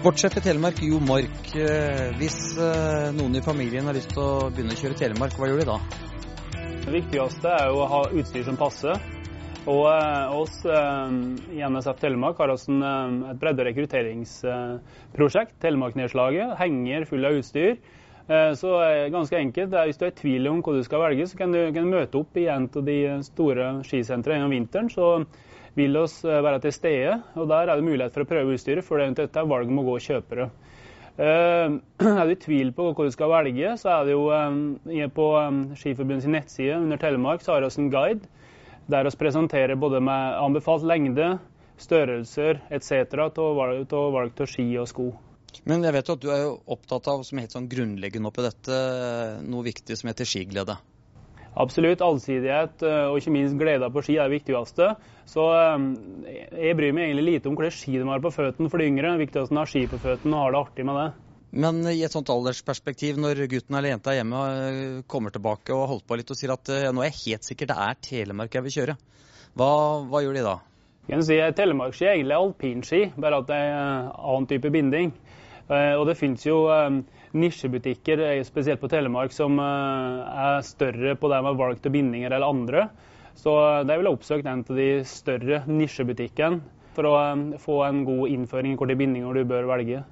Sportssjef i Telemark, Jo Mork. Hvis noen i familien har lyst til å begynne å kjøre Telemark, hva gjør de da? Det viktigste er jo å ha utstyr som passer. Og oss i NSF Telemark har også et bredde rekrutteringsprosjekt. Telemarknedslaget henger full av utstyr. Så ganske enkelt, Hvis du er i tvil om hva du skal velge, så kan du, kan møte opp i en av de store skisentrene gjennom vinteren. så vil oss eh, være til stede. og Der er det mulighet for å prøve utstyret før det er valg om å gå og kjøpe det. Eh, er du i tvil på hva du skal velge, så er det jo eh, på Skiforbundets nettside under Telemark så har vi en guide der vi presenterer både med anbefalt lengde, størrelser etc. til valg av ski og sko. Men jeg vet jo at du er jo opptatt av, som helt sånn grunnleggende oppi dette, noe viktig som heter skiglede. Absolutt. Allsidighet eh, og ikke minst glede på ski er det viktigste. Så eh, jeg bryr meg egentlig lite om hvilke ski de har på føttene for de yngre. Det er viktig ha ski på føttene og ha det artig med det. Men i et sånt aldersperspektiv, når gutten eller jenta hjemme eh, kommer tilbake og har holdt på litt og sier at nå er jeg helt sikker det er Telemark jeg vil kjøre, hva, hva gjør de da? Jeg kan si Telemarkski er egentlig alpinski, bare at det er en annen type binding. Og det finnes jo nisjebutikker, eh, spesielt på Telemark, som eh, er større på det med valg til bindinger eller andre. Så jeg ville oppsøkt en av de større nisjebutikkene for å få en god innføring i hvilke bindinger du bør velge.